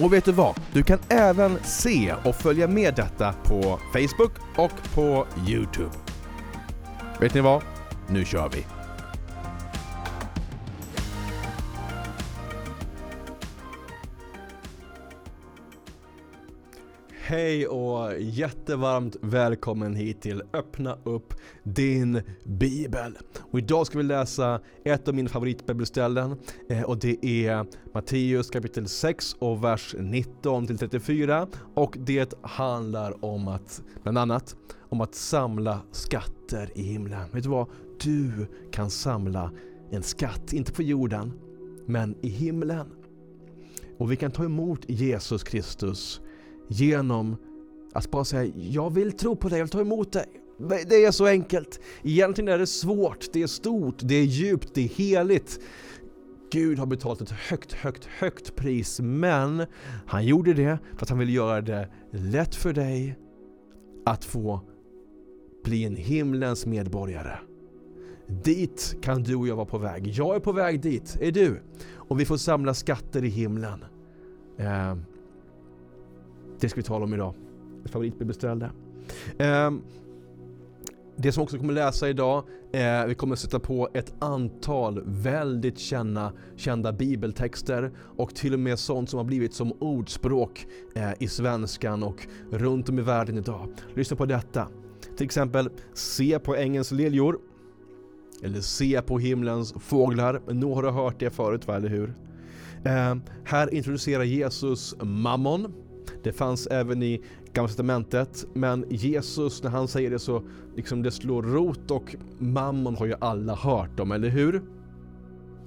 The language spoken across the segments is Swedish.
Och vet du vad? Du kan även se och följa med detta på Facebook och på Youtube. Vet ni vad? Nu kör vi! Hej och jättevarmt välkommen hit till Öppna upp din bibel. Och idag ska vi läsa ett av mina favoritbibelställen eh, och det är Matteus kapitel 6 och vers 19 till 34 och det handlar om att, bland annat, om att samla skatter i himlen. Vet du vad? Du kan samla en skatt, inte på jorden, men i himlen. Och vi kan ta emot Jesus Kristus genom att bara säga jag vill tro på dig, jag vill ta emot dig. Det är så enkelt. Egentligen är det svårt, det är stort, det är djupt, det är heligt. Gud har betalat ett högt, högt, högt pris men han gjorde det för att han ville göra det lätt för dig att få bli en himlens medborgare. Dit kan du och jag vara på väg. Jag är på väg dit, är du? Och vi får samla skatter i himlen. Eh, det ska vi tala om idag. Ett favoritbibelställe. Eh, det som också kommer läsa idag, eh, vi kommer sätta på ett antal väldigt kända, kända bibeltexter och till och med sånt som har blivit som ordspråk eh, i svenskan och runt om i världen idag. Lyssna på detta. Till exempel, se på ängens liljor. Eller se på himlens fåglar. Nu har du hört det förut, va, eller hur? Eh, här introducerar Jesus mammon. Det fanns även i Gamla testamentet, men Jesus när han säger det så liksom det slår rot och mammon har ju alla hört om, eller hur?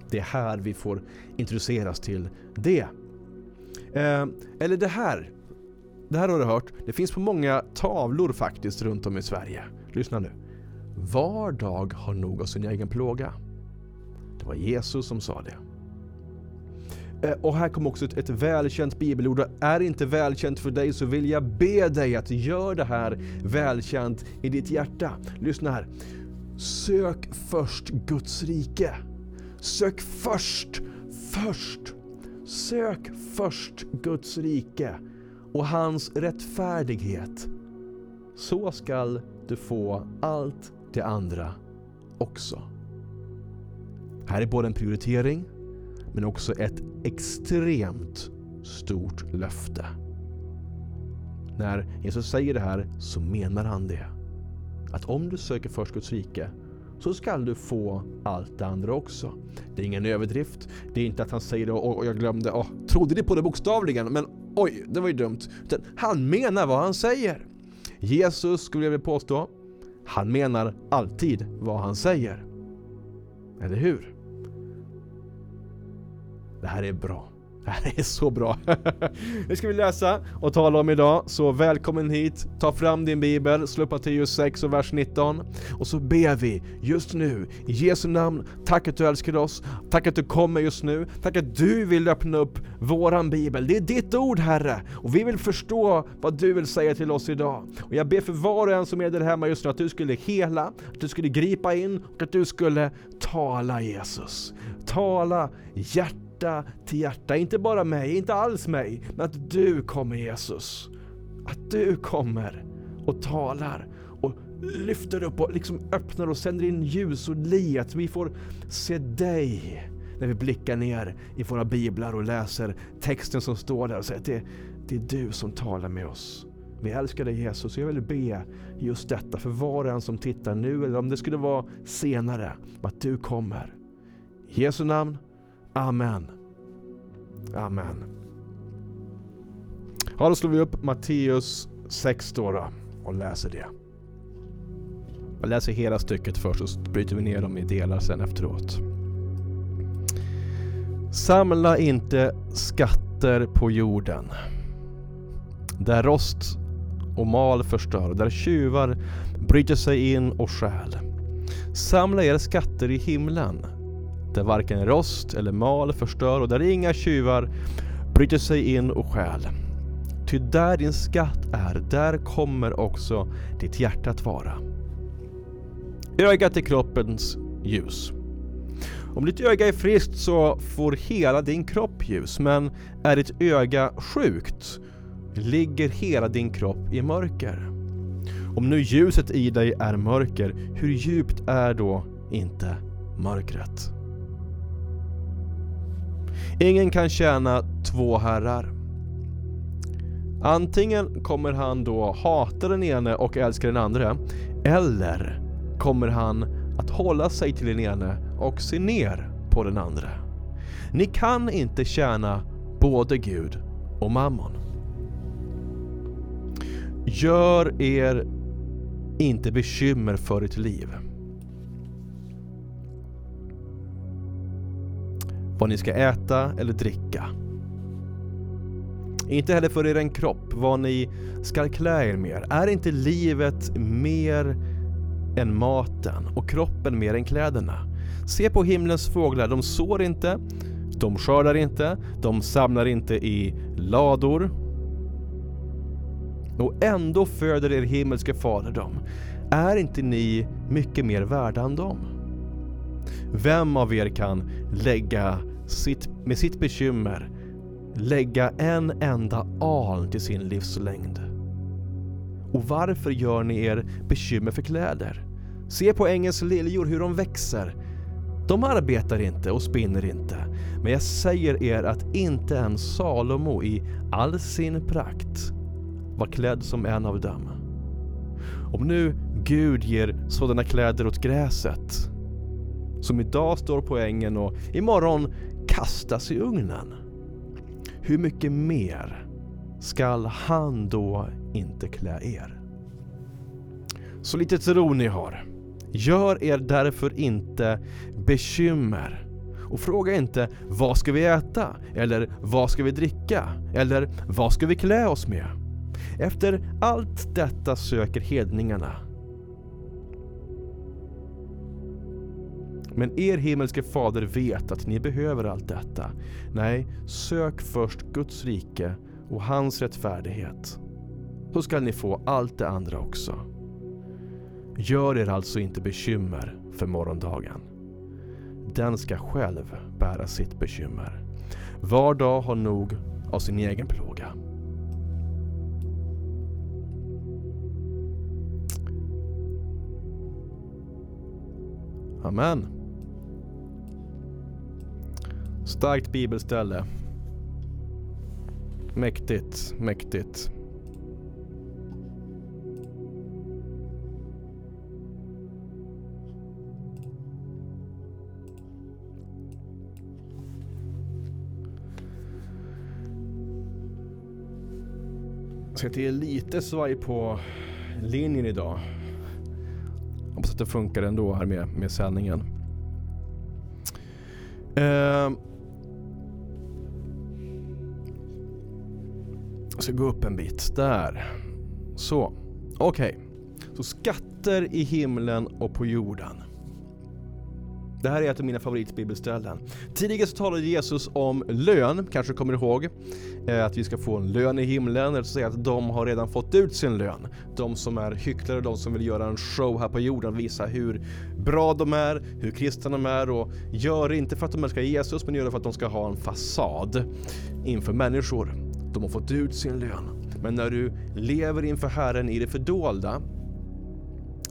Det är här vi får introduceras till det. Eh, eller det här. Det här har du hört. Det finns på många tavlor faktiskt runt om i Sverige. Lyssna nu. Var dag har nog av sin egen plåga. Det var Jesus som sa det. Eh, och här kommer också ett, ett välkänt bibelord. Är det inte välkänt för dig så vill jag be dig att göra det här välkänt i ditt hjärta. Lyssna här. Sök först Guds rike. Sök först, först. Sök först Guds rike och hans rättfärdighet. Så skall du få allt det andra också. Här är både en prioritering men också ett extremt stort löfte. När Jesus säger det här så menar han det. Att om du söker först Guds rike så skall du få allt det andra också. Det är ingen överdrift. Det är inte att han säger det och jag glömde, oh, trodde ni på det bokstavligen? Men oj, det var ju dumt. Utan han menar vad han säger. Jesus, skulle jag vilja påstå, han menar alltid vad han säger. Eller hur? Det här är bra. Det här är så bra. Det ska vi läsa och tala om idag, så välkommen hit. Ta fram din bibel, slå upp Matteus 6 och vers 19. Och så ber vi just nu, i Jesu namn, tack att du älskar oss, tack att du kommer just nu, tack att du vill öppna upp våran bibel. Det är ditt ord Herre, och vi vill förstå vad du vill säga till oss idag. Och jag ber för var och en som är där hemma just nu, att du skulle hela, att du skulle gripa in och att du skulle tala Jesus. Tala hjärtat hjärta till hjärta. Inte bara mig, inte alls mig, men att du kommer Jesus. Att du kommer och talar och lyfter upp och liksom öppnar och sänder in ljus och liet. Vi får se dig när vi blickar ner i våra biblar och läser texten som står där och säger att det, det är du som talar med oss. Vi älskar dig Jesus och jag vill be just detta för var och en som tittar nu eller om det skulle vara senare, att du kommer. I Jesu namn. Amen. Amen. Ja, då slår vi upp Matteus 6 då, och läser det. Jag läser hela stycket först och så bryter vi ner dem i delar sen efteråt. Samla inte skatter på jorden där rost och mal förstör, där tjuvar bryter sig in och stjäl. Samla er skatter i himlen, där varken rost eller mal förstör och där inga tjuvar bryter sig in och stjäl. Ty där din skatt är, där kommer också ditt hjärta att vara. Ögat är kroppens ljus. Om ditt öga är friskt så får hela din kropp ljus, men är ditt öga sjukt ligger hela din kropp i mörker. Om nu ljuset i dig är mörker, hur djupt är då inte mörkret? Ingen kan tjäna två herrar. Antingen kommer han då hata den ene och älska den andra, eller kommer han att hålla sig till den ene och se ner på den andra. Ni kan inte tjäna både Gud och mammon. Gör er inte bekymmer för ert liv. Vad ni ska äta eller dricka. Inte heller för er kropp, vad ni ska klä er med. Är inte livet mer än maten och kroppen mer än kläderna? Se på himlens fåglar, de sår inte, de skördar inte, de samlar inte i lador. Och ändå föder er himmelske fader dem. Är inte ni mycket mer värda än dem? Vem av er kan lägga sitt, med sitt bekymmer lägga en enda aln till sin livslängd? Och varför gör ni er bekymmer för kläder? Se på ängens liljor hur de växer. De arbetar inte och spinner inte. Men jag säger er att inte ens Salomo i all sin prakt var klädd som en av dem. Om nu Gud ger sådana kläder åt gräset, som idag står på ängen och imorgon kastas i ugnen. Hur mycket mer skall han då inte klä er? Så lite tro ni har. Gör er därför inte bekymmer. Och fråga inte vad ska vi äta? Eller vad ska vi dricka? Eller vad ska vi klä oss med? Efter allt detta söker hedningarna. Men er himmelske fader vet att ni behöver allt detta. Nej, sök först Guds rike och hans rättfärdighet. Så skall ni få allt det andra också. Gör er alltså inte bekymmer för morgondagen. Den ska själv bära sitt bekymmer. Var dag har nog av sin egen plåga. Amen. Starkt bibelställe. Mäktigt, mäktigt. Så det är lite svaj på linjen idag. Hoppas att det funkar ändå här med, med sändningen. Uh, jag ska gå upp en bit. Där. Så. Okej. Okay. Så skatter i himlen och på jorden. Det här är ett av mina favoritbibelställen. Tidigare så talade Jesus om lön, kanske du kommer ihåg, eh, att vi ska få en lön i himlen, eller så säga att de har redan fått ut sin lön. De som är hycklare, de som vill göra en show här på jorden, visa hur bra de är, hur kristna de är och gör det inte för att de älskar Jesus, men gör det för att de ska ha en fasad inför människor. De har fått ut sin lön. Men när du lever inför Herren i det fördolda,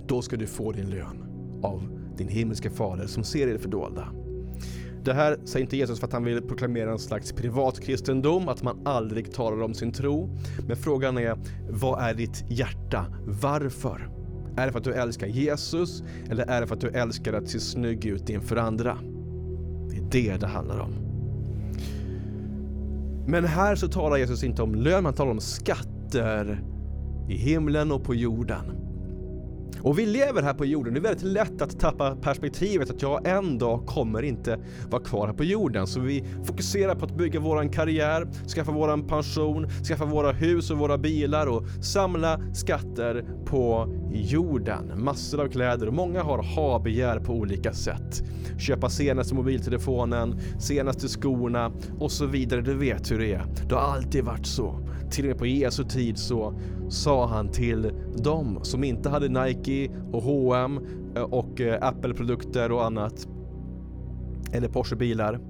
då ska du få din lön av din himmelske fader som ser i det fördolda. Det här säger inte Jesus för att han vill proklamera en slags privatkristendom, att man aldrig talar om sin tro. Men frågan är, vad är ditt hjärta? Varför? Är det för att du älskar Jesus eller är det för att du älskar att se snygg ut inför andra? Det är det det handlar om. Men här så talar Jesus inte om lön, han talar om skatter i himlen och på jorden. Och vi lever här på jorden, det är väldigt lätt att tappa perspektivet att jag en dag kommer inte vara kvar här på jorden. Så vi fokuserar på att bygga våran karriär, skaffa våran pension, skaffa våra hus och våra bilar och samla skatter på jorden. Massor av kläder och många har ha-begär på olika sätt. Köpa senaste mobiltelefonen, senaste skorna och så vidare. Du vet hur det är. Det har alltid varit så. Till och med på Jesu tid så sa han till dem som inte hade Nike och H&M eh, och eh, Apple-produkter och annat eller Porsche-bilar.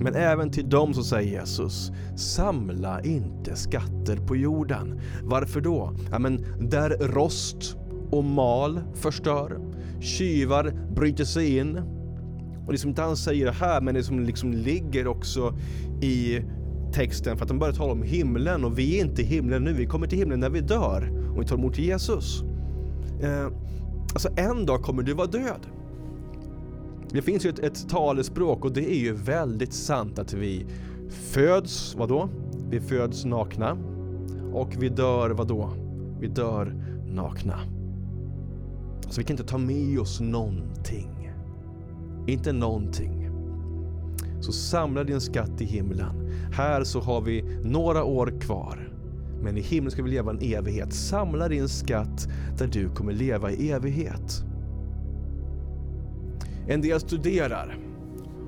Men även till dem så säger Jesus, samla inte skatter på jorden. Varför då? Ja, men där rost och mal förstör, tjuvar bryter sig in. Och det som inte han säger här, men det som liksom ligger också i texten för att de börjar tala om himlen och vi är inte i himlen nu, vi kommer till himlen när vi dör och vi tar emot Jesus. Eh, alltså en dag kommer du vara död. Det finns ju ett, ett talespråk och det är ju väldigt sant att vi föds, vadå? Vi föds nakna och vi dör, vadå? Vi dör nakna. Så vi kan inte ta med oss någonting. Inte någonting. Så samla din skatt i himlen. Här så har vi några år kvar. Men i himlen ska vi leva en evighet. Samla din skatt där du kommer leva i evighet. En del studerar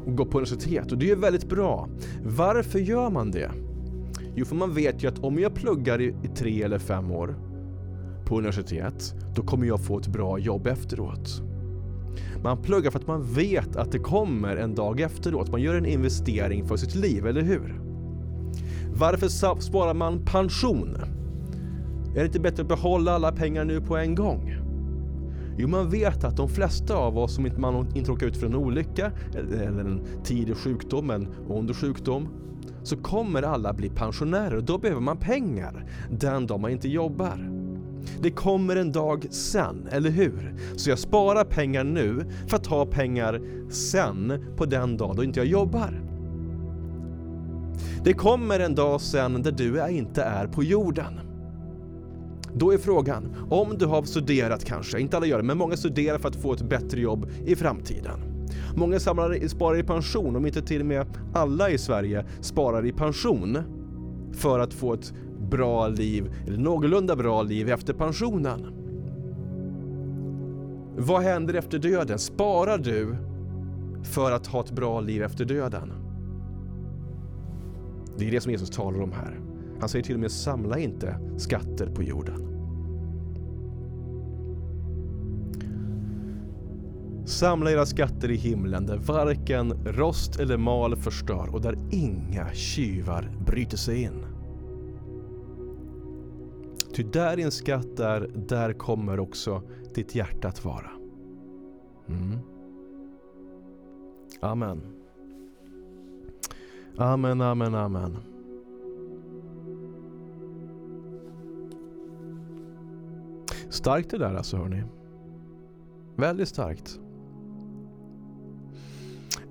och går på universitet och det är väldigt bra. Varför gör man det? Jo, för man vet ju att om jag pluggar i, i tre eller fem år på universitet, då kommer jag få ett bra jobb efteråt. Man pluggar för att man vet att det kommer en dag efteråt. Man gör en investering för sitt liv, eller hur? Varför sparar man pension? Är det inte bättre att behålla alla pengar nu på en gång? Jo, man vet att de flesta av oss, som inte man inte råkar ut för en olycka eh, eller en tidig sjukdom, en ond sjukdom, så kommer alla bli pensionärer och då behöver man pengar den dag man inte jobbar. Det kommer en dag sen, eller hur? Så jag sparar pengar nu för att ha pengar sen på den dag då inte jag jobbar. Det kommer en dag sen där du inte är på jorden. Då är frågan, om du har studerat kanske, inte alla gör det, men många studerar för att få ett bättre jobb i framtiden. Många samlar, sparar i pension, om inte till och med alla i Sverige sparar i pension för att få ett bra liv, eller någorlunda bra liv efter pensionen. Vad händer efter döden? Sparar du för att ha ett bra liv efter döden? Det är det som Jesus talar om här. Han säger till och med samla inte skatter på jorden. Samla era skatter i himlen där varken rost eller mal förstör och där inga tjuvar bryter sig in. Ty där din skatt är, där kommer också ditt hjärta att vara. Mm. Amen. Amen, amen, amen. Starkt det där alltså hörni. Väldigt starkt.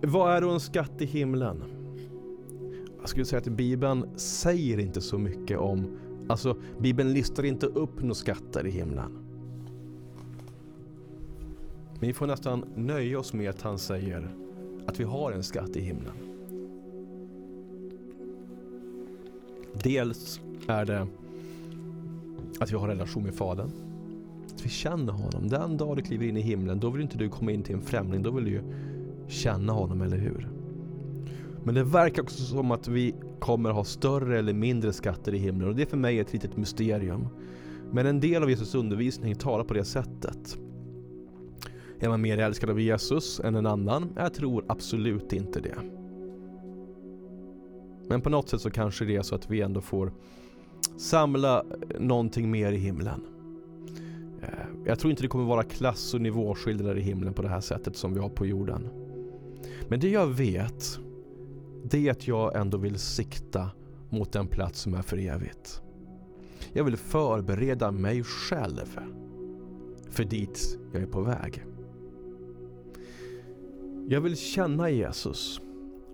Vad är då en skatt i himlen? Jag skulle säga att Bibeln säger inte så mycket om Alltså, Bibeln listar inte upp några skatter i himlen. Men vi får nästan nöja oss med att han säger att vi har en skatt i himlen. Dels är det att vi har relation med Fadern. Att vi känner honom. Den dag du kliver in i himlen, då vill inte du komma in till en främling. Då vill du ju känna honom, eller hur? Men det verkar också som att vi kommer ha större eller mindre skatter i himlen och det är för mig ett litet mysterium. Men en del av Jesus undervisning talar på det sättet. Är man mer älskad av Jesus än en annan? Jag tror absolut inte det. Men på något sätt så kanske det är så att vi ändå får samla någonting mer i himlen. Eh, jag tror inte det kommer vara klass och nivåskillnader i himlen på det här sättet som vi har på jorden. Men det jag vet det är att jag ändå vill sikta mot den plats som är för evigt. Jag vill förbereda mig själv för dit jag är på väg. Jag vill känna Jesus.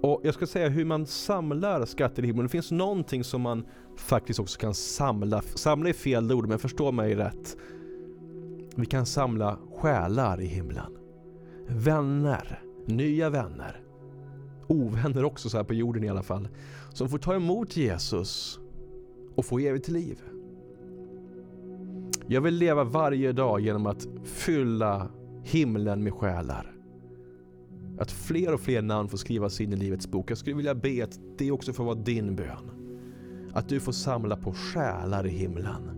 Och jag ska säga hur man samlar skatter i himlen. Det finns någonting som man faktiskt också kan samla. Samla är fel ord, men förstå mig rätt. vi kan samla själar i himlen. Vänner, nya vänner. Ovänner också så här på jorden i alla fall. Som får ta emot Jesus och få evigt liv. Jag vill leva varje dag genom att fylla himlen med själar. Att fler och fler namn får skrivas in i Livets bok. Jag skulle vilja be att det också får vara din bön. Att du får samla på själar i himlen.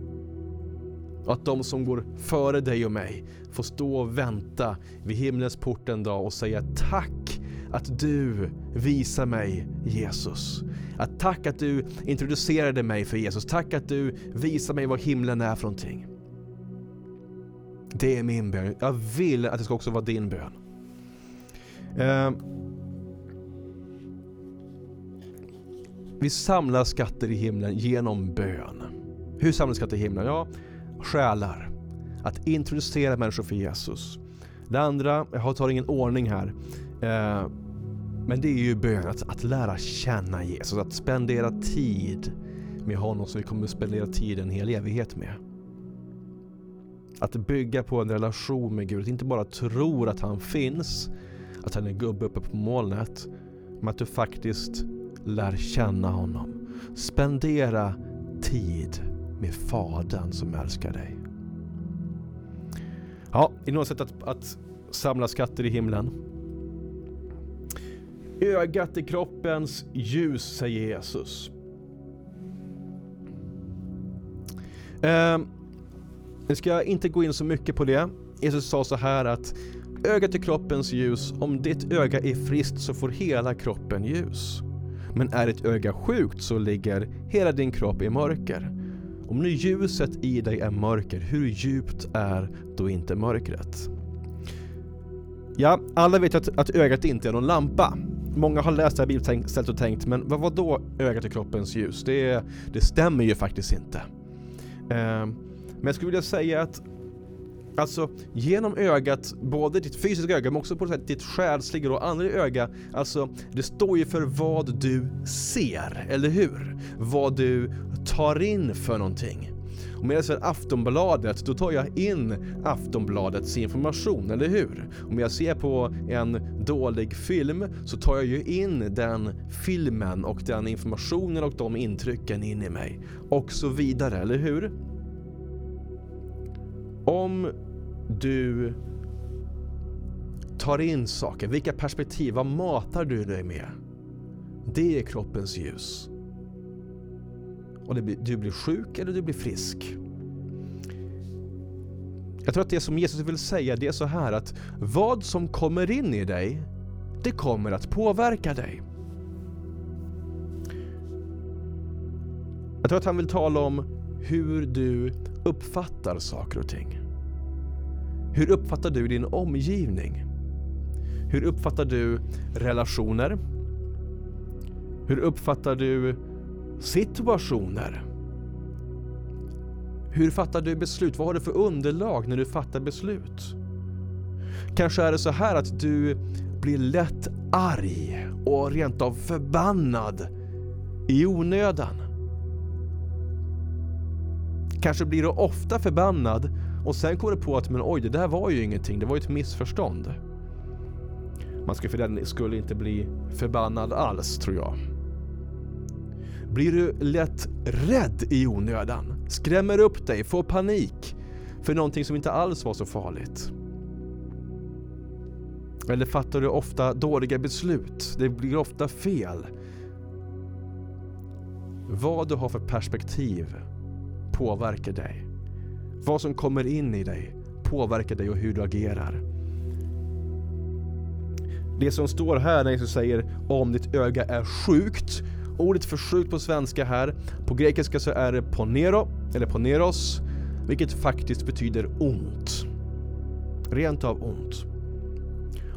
Och att de som går före dig och mig får stå och vänta vid himlens port en dag och säga tack att du visar mig Jesus. Att tack att du introducerade mig för Jesus. Tack att du visar mig vad himlen är för någonting. Det är min bön. Jag vill att det ska också vara din bön. Eh, vi samlar skatter i himlen genom bön. Hur samlar vi skatter i himlen? Ja, själar. Att introducera människor för Jesus. Det andra, jag tar ingen ordning här. Eh, men det är ju bön, att, att lära känna Jesus, att spendera tid med honom som vi kommer att spendera tid en hel evighet med. Att bygga på en relation med Gud, att inte bara tro att han finns, att han är gubbe uppe på molnet, men att du faktiskt lär känna honom. Spendera tid med Fadern som älskar dig. Ja, i något sätt att, att samla skatter i himlen. Ögat i kroppens ljus, säger Jesus. Eh, nu ska jag inte gå in så mycket på det. Jesus sa så här att ögat är kroppens ljus. Om ditt öga är friskt så får hela kroppen ljus. Men är ditt öga sjukt så ligger hela din kropp i mörker. Om nu ljuset i dig är mörker, hur djupt är då inte mörkret? Ja, alla vet att, att ögat inte är någon lampa. Många har läst det här bibelstället och tänkt, men vad var då ögat är kroppens ljus? Det, det stämmer ju faktiskt inte. Eh, men jag skulle vilja säga att Alltså genom ögat, både ditt fysiska öga men också på sätt ditt själsliga och andra öga. Alltså det står ju för vad du ser, eller hur? Vad du tar in för någonting. Om jag läser Aftonbladet, då tar jag in Aftonbladets information, eller hur? Om jag ser på en dålig film så tar jag ju in den filmen och den informationen och de intrycken in i mig. Och så vidare, eller hur? Om du tar in saker, vilka perspektiv, vad matar du dig med? Det är kroppens ljus. Och blir, du blir sjuk eller du blir frisk. Jag tror att det som Jesus vill säga det är så här att vad som kommer in i dig, det kommer att påverka dig. Jag tror att han vill tala om hur du uppfattar saker och ting. Hur uppfattar du din omgivning? Hur uppfattar du relationer? Hur uppfattar du situationer? Hur fattar du beslut? Vad har du för underlag när du fattar beslut? Kanske är det så här att du blir lätt arg och rent av förbannad i onödan. Kanske blir du ofta förbannad och sen kommer du på att men oj, det där var ju ingenting, det var ju ett missförstånd. Man ska för den skulle inte bli förbannad alls, tror jag. Blir du lätt rädd i onödan? Skrämmer upp dig, får panik för någonting som inte alls var så farligt? Eller fattar du ofta dåliga beslut? Det blir ofta fel. Vad du har för perspektiv påverkar dig. Vad som kommer in i dig påverkar dig och hur du agerar. Det som står här när Jesus säger om ditt öga är sjukt. Ordet för sjukt på svenska här, på grekiska så är det ponero, eller poneros, vilket faktiskt betyder ont. Rent av ont.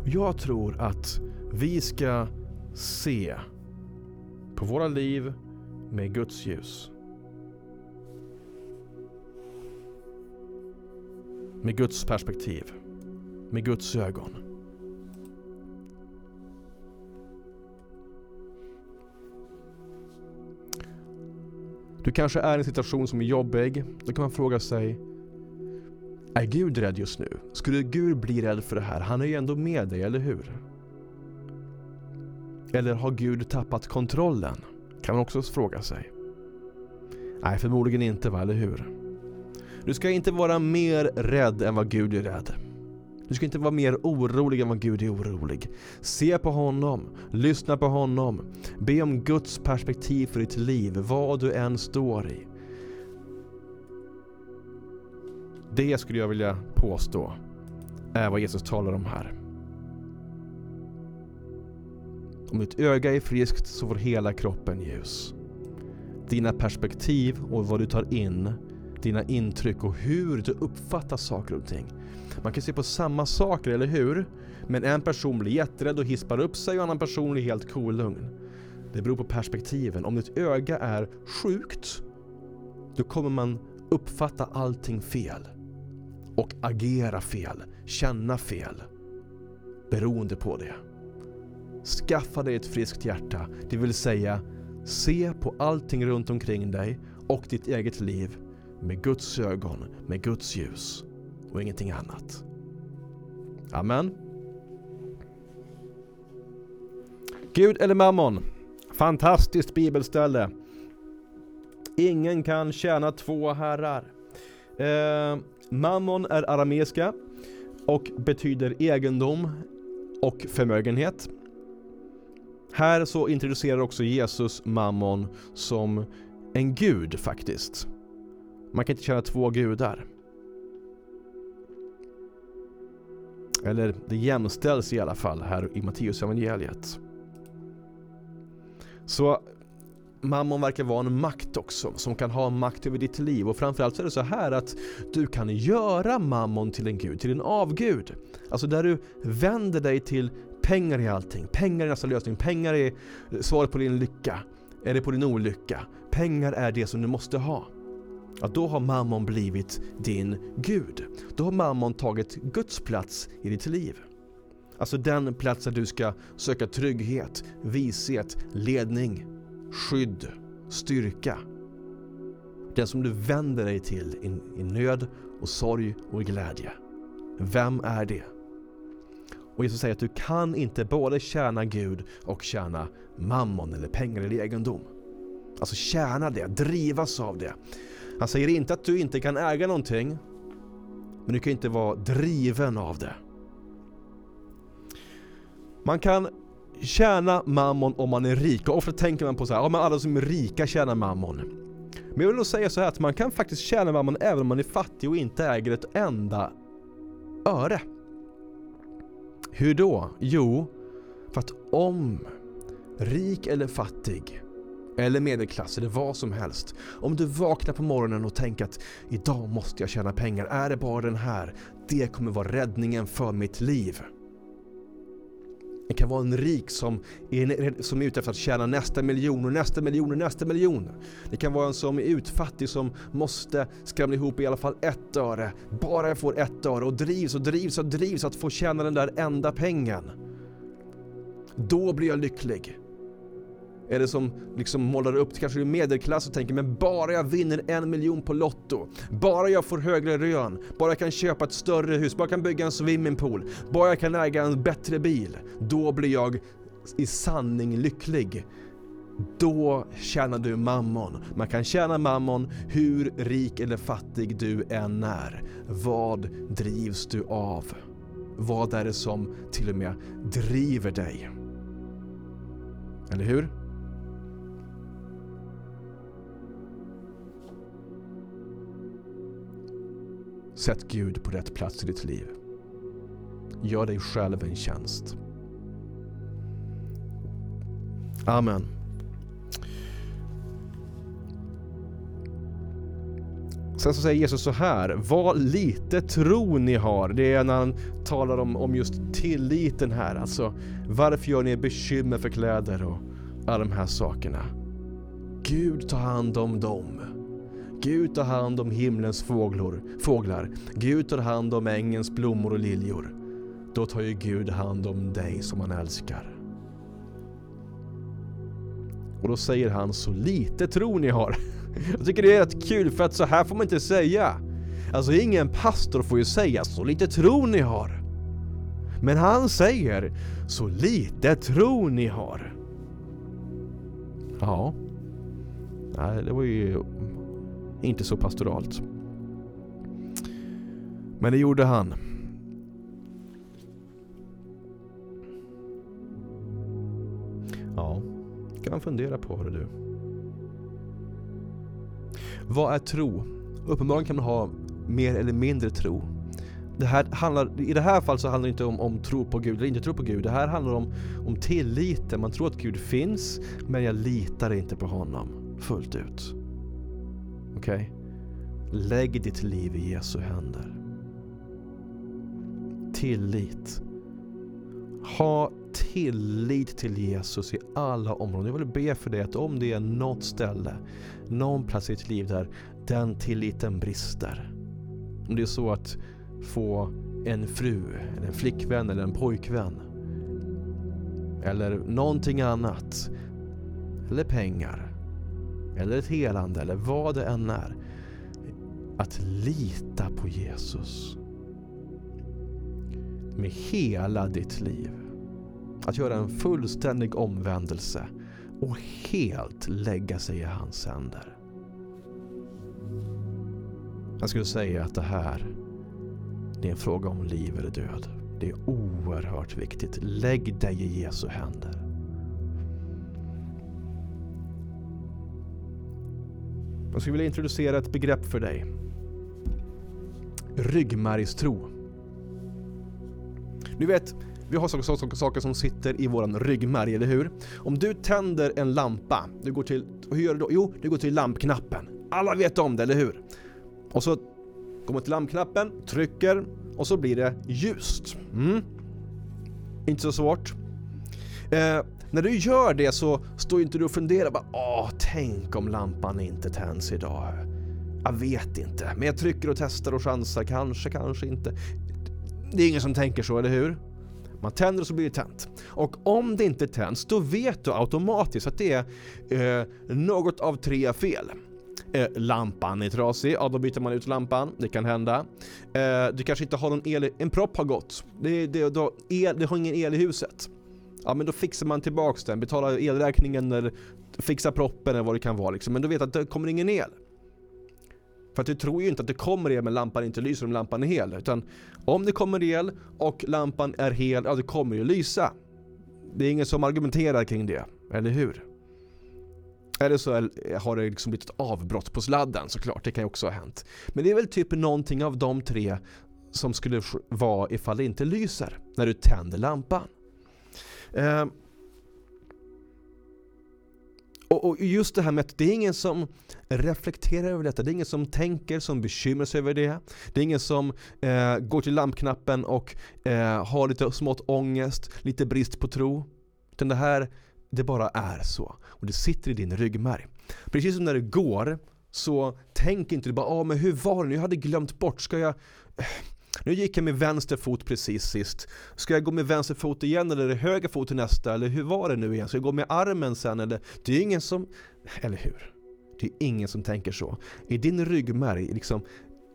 Jag tror att vi ska se på våra liv med Guds ljus. Med Guds perspektiv. Med Guds ögon. Du kanske är i en situation som är jobbig. Då kan man fråga sig Är Gud rädd just nu? Skulle Gud bli rädd för det här? Han är ju ändå med dig, eller hur? Eller har Gud tappat kontrollen? Kan man också fråga sig. Nej, förmodligen inte, va? eller hur? Du ska inte vara mer rädd än vad Gud är rädd. Du ska inte vara mer orolig än vad Gud är orolig. Se på honom, lyssna på honom, be om Guds perspektiv för ditt liv, vad du än står i. Det skulle jag vilja påstå är vad Jesus talar om här. Om ditt öga är friskt så får hela kroppen ljus. Dina perspektiv och vad du tar in, dina intryck och hur du uppfattar saker och ting. Man kan se på samma saker, eller hur? Men en person blir jätterädd och hispar upp sig och en annan person blir helt kolugn. Det beror på perspektiven. Om ditt öga är sjukt, då kommer man uppfatta allting fel. Och agera fel, känna fel. Beroende på det. Skaffa dig ett friskt hjärta, det vill säga se på allting runt omkring dig och ditt eget liv med Guds ögon, med Guds ljus och ingenting annat. Amen. Gud eller mammon? Fantastiskt bibelställe. Ingen kan tjäna två herrar. Eh, mammon är arameiska och betyder egendom och förmögenhet. Här så introducerar också Jesus mammon som en gud faktiskt. Man kan inte tjäna två gudar. Eller det jämställs i alla fall här i Matteus evangeliet. Så mammon verkar vara en makt också, som kan ha makt över ditt liv. Och framförallt så är det så här att du kan göra mammon till en gud, till en avgud. Alltså där du vänder dig till pengar i allting. Pengar är nästa lösning. Pengar är svaret på din lycka. Eller på din olycka. Pengar är det som du måste ha. Ja, då har mammon blivit din gud. Då har mammon tagit Guds plats i ditt liv. Alltså den plats där du ska söka trygghet, vishet, ledning, skydd, styrka. Den som du vänder dig till i, i nöd och sorg och i glädje. Vem är det? Och Jesus säger att du kan inte både tjäna Gud och tjäna mammon eller pengar eller egendom. Alltså tjäna det, drivas av det. Han säger inte att du inte kan äga någonting, men du kan inte vara driven av det. Man kan tjäna mammon om man är rik och ofta tänker man på så här, ja men alla som är rika tjänar mammon. Men jag vill nog säga så här att man kan faktiskt tjäna mammon även om man är fattig och inte äger ett enda öre. Hur då? Jo, för att om rik eller fattig eller medelklass eller vad som helst. Om du vaknar på morgonen och tänker att idag måste jag tjäna pengar, är det bara den här? Det kommer vara räddningen för mitt liv. Det kan vara en rik som är, som är ute efter att tjäna nästa miljon och nästa miljon och nästa miljon. Det kan vara en som är utfattig som måste skramla ihop i alla fall ett öre. Bara jag får ett öre och drivs och drivs och drivs att få tjäna den där enda pengen. Då blir jag lycklig. Eller som liksom målar upp det, kanske medelklass och tänker men bara jag vinner en miljon på Lotto, bara jag får högre lön, bara jag kan köpa ett större hus, bara jag kan bygga en swimmingpool, bara jag kan äga en bättre bil, då blir jag i sanning lycklig. Då tjänar du mammon. Man kan tjäna mammon hur rik eller fattig du än är. Vad drivs du av? Vad är det som till och med driver dig? Eller hur? Sätt Gud på rätt plats i ditt liv. Gör dig själv en tjänst. Amen. Sen så säger Jesus så här, vad lite tro ni har. Det är när han talar om, om just tilliten här. Alltså, varför gör ni er bekymmer för kläder och alla de här sakerna? Gud tar hand om dem. Gud tar hand om himlens fåglor, fåglar. Gud tar hand om ängens blommor och liljor. Då tar ju Gud hand om dig som han älskar. Och då säger han så lite tro ni har. Jag tycker det är rätt kul för att så här får man inte säga. Alltså ingen pastor får ju säga så lite tro ni har. Men han säger så lite tro ni har. Ja. Nej, det var ju inte så pastoralt. Men det gjorde han. Ja, kan man fundera på hörru du. Vad är tro? Uppenbarligen kan man ha mer eller mindre tro. Det här handlar, I det här fallet så handlar det inte om, om tro på Gud eller inte tro på Gud. Det här handlar om, om tilliten. Man tror att Gud finns, men jag litar inte på honom fullt ut. Okej? Okay? Lägg ditt liv i Jesu händer. Tillit. Ha tillit till Jesus i alla områden. Jag vill be för dig att om det är något ställe, någon plats i ditt liv där den tilliten brister. Om det är så att få en fru, eller en flickvän eller en pojkvän. Eller någonting annat. Eller pengar. Eller ett helande eller vad det än är. Att lita på Jesus. Med hela ditt liv. Att göra en fullständig omvändelse och helt lägga sig i hans händer. Jag skulle säga att det här det är en fråga om liv eller död. Det är oerhört viktigt. Lägg dig i Jesu händer. Jag skulle vilja introducera ett begrepp för dig. Ryggmärgstro. Du vet, vi har saker, saker, saker som sitter i våran ryggmärg, eller hur? Om du tänder en lampa, du går till, hur gör du då? Jo, du går till lampknappen. Alla vet om det, eller hur? Och så går man till lampknappen, trycker och så blir det ljust. Mm. Inte så svårt. Eh, när du gör det så står inte du och funderar bara Åh, tänk om lampan inte tänds idag. Jag vet inte, men jag trycker och testar och chansar. Kanske, kanske inte. Det är ingen som tänker så, eller hur? Man tänder och så blir det tänt. Och om det inte tänds, då vet du automatiskt att det är eh, något av tre fel. Eh, lampan är trasig, ja då byter man ut lampan, det kan hända. Eh, du kanske inte har någon el, en propp har gått, det, det, då, el, det har ingen el i huset. Ja men då fixar man tillbaks den, betalar elräkningen eller fixar proppen eller vad det kan vara liksom. Men du vet att det kommer ingen el. För att du tror ju inte att det kommer el men lampan inte lyser om lampan är hel. Utan om det kommer el och lampan är hel, ja det kommer ju lysa. Det är ingen som argumenterar kring det, eller hur? Eller så har det liksom blivit ett avbrott på sladden såklart, det kan ju också ha hänt. Men det är väl typ någonting av de tre som skulle vara ifall det inte lyser när du tänder lampan. Eh, och, just det här med att det är ingen som reflekterar över detta, det är ingen som tänker, som bekymrar sig över det. Det är ingen som eh, går till lampknappen och eh, har lite smått ångest, lite brist på tro. Utan det här det bara är så. Och det sitter i din ryggmärg. Precis som när du går så tänk inte du bara ah, men hur var det nu? Jag hade glömt bort. Ska jag... Nu gick jag med vänster fot precis sist. Ska jag gå med vänster fot igen eller är det höger fot till nästa? Eller hur var det nu igen? Ska jag gå med armen sen? Eller... Det är ingen som... Eller hur? Det är ingen som tänker så. I din ryggmärg, liksom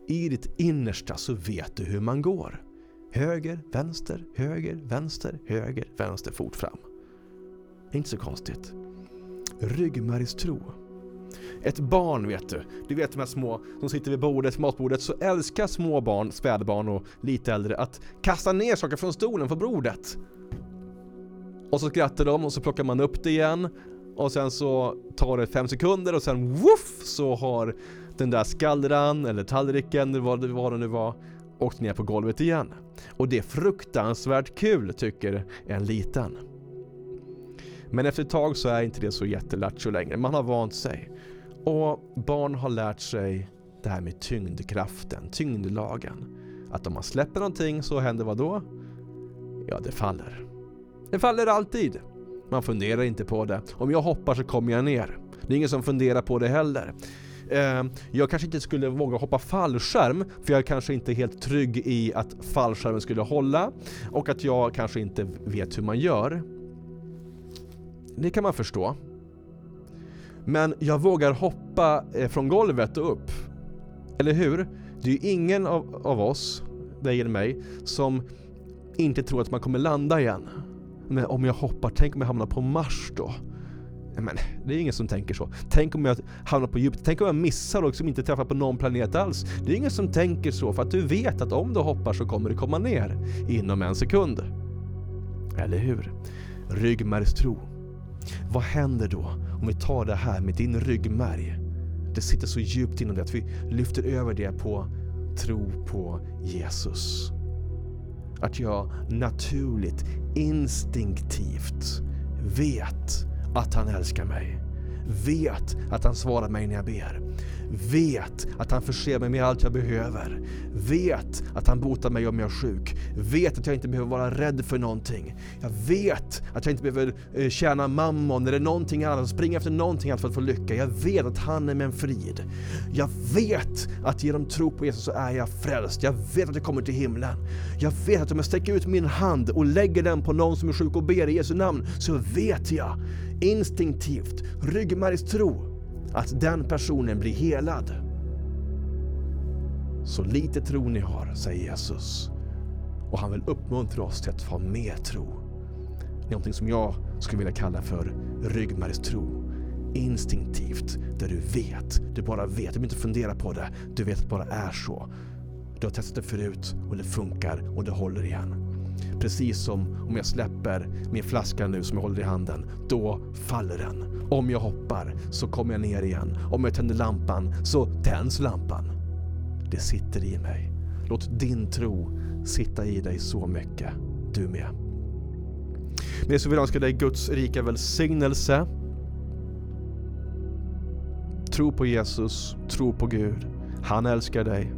i ditt innersta så vet du hur man går. Höger, vänster, höger, vänster, höger, vänster, fot fram. Inte så konstigt. Ryggmärgstro. Ett barn vet du, du vet de här små som sitter vid bordet, matbordet, så älskar små barn, spädbarn och lite äldre att kasta ner saker från stolen på bordet. Och så skrattar de och så plockar man upp det igen och sen så tar det fem sekunder och sen woof så har den där skallran eller tallriken eller vad det, vad det nu var åkt ner på golvet igen. Och det är fruktansvärt kul tycker en liten. Men efter ett tag så är inte det så jättelattjo längre. Man har vant sig. Och barn har lärt sig det här med tyngdkraften, tyngdlagen. Att om man släpper någonting så händer vad då? Ja, det faller. Det faller alltid. Man funderar inte på det. Om jag hoppar så kommer jag ner. Det är ingen som funderar på det heller. Eh, jag kanske inte skulle våga hoppa fallskärm för jag är kanske inte helt trygg i att fallskärmen skulle hålla och att jag kanske inte vet hur man gör. Det kan man förstå. Men jag vågar hoppa eh, från golvet och upp. Eller hur? Det är ju ingen av, av oss, dig eller mig, som inte tror att man kommer landa igen. Men om jag hoppar, tänk om jag hamnar på Mars då? Men det är ingen som tänker så. Tänk om jag hamnar på Jupiter, tänk om jag missar och liksom inte träffar på någon planet alls. Det är ingen som tänker så för att du vet att om du hoppar så kommer du komma ner inom en sekund. Eller hur? Ryggmärgstro. Vad händer då om vi tar det här med din ryggmärg? Det sitter så djupt inom dig att vi lyfter över det på tro på Jesus. Att jag naturligt, instinktivt vet att han älskar mig. Vet att han svarar mig när jag ber. Vet att han förser mig med allt jag behöver. Vet att han botar mig om jag är sjuk. Vet att jag inte behöver vara rädd för någonting. Jag vet att jag inte behöver eh, tjäna mammon eller någonting annat, springa efter någonting annat för att få lycka. Jag vet att han är min frid. Jag vet att genom tro på Jesus så är jag frälst. Jag vet att jag kommer till himlen. Jag vet att om jag sträcker ut min hand och lägger den på någon som är sjuk och ber i Jesu namn så vet jag instinktivt, ryggmärgstro att den personen blir helad. Så lite tro ni har, säger Jesus. Och han vill uppmuntra oss till att ha mer tro. Någonting som jag skulle vilja kalla för ryggmärgstro. Instinktivt, där du vet, du bara vet, du behöver inte fundera på det, du vet att det bara är så. Du har testat det förut och det funkar och det håller igen. Precis som om jag släpper min flaska nu som jag håller i handen, då faller den. Om jag hoppar så kommer jag ner igen. Om jag tänder lampan så tänds lampan. Det sitter i mig. Låt din tro sitta i dig så mycket, du med. Men så vill jag önska dig Guds rika välsignelse. Tro på Jesus, tro på Gud. Han älskar dig.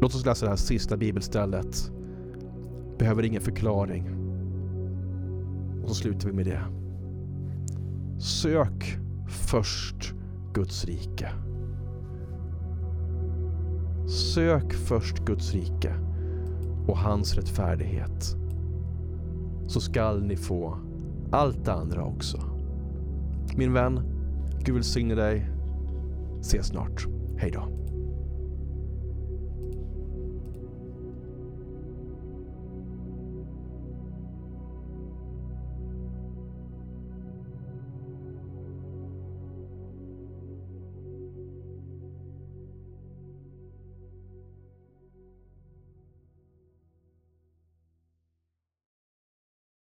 Låt oss läsa det här sista bibelstället. Behöver ingen förklaring. Och så slutar vi med det. Sök först Guds rike. Sök först Guds rike och hans rättfärdighet. Så skall ni få allt det andra också. Min vän, Gud välsigne dig. Ses snart. Hej då.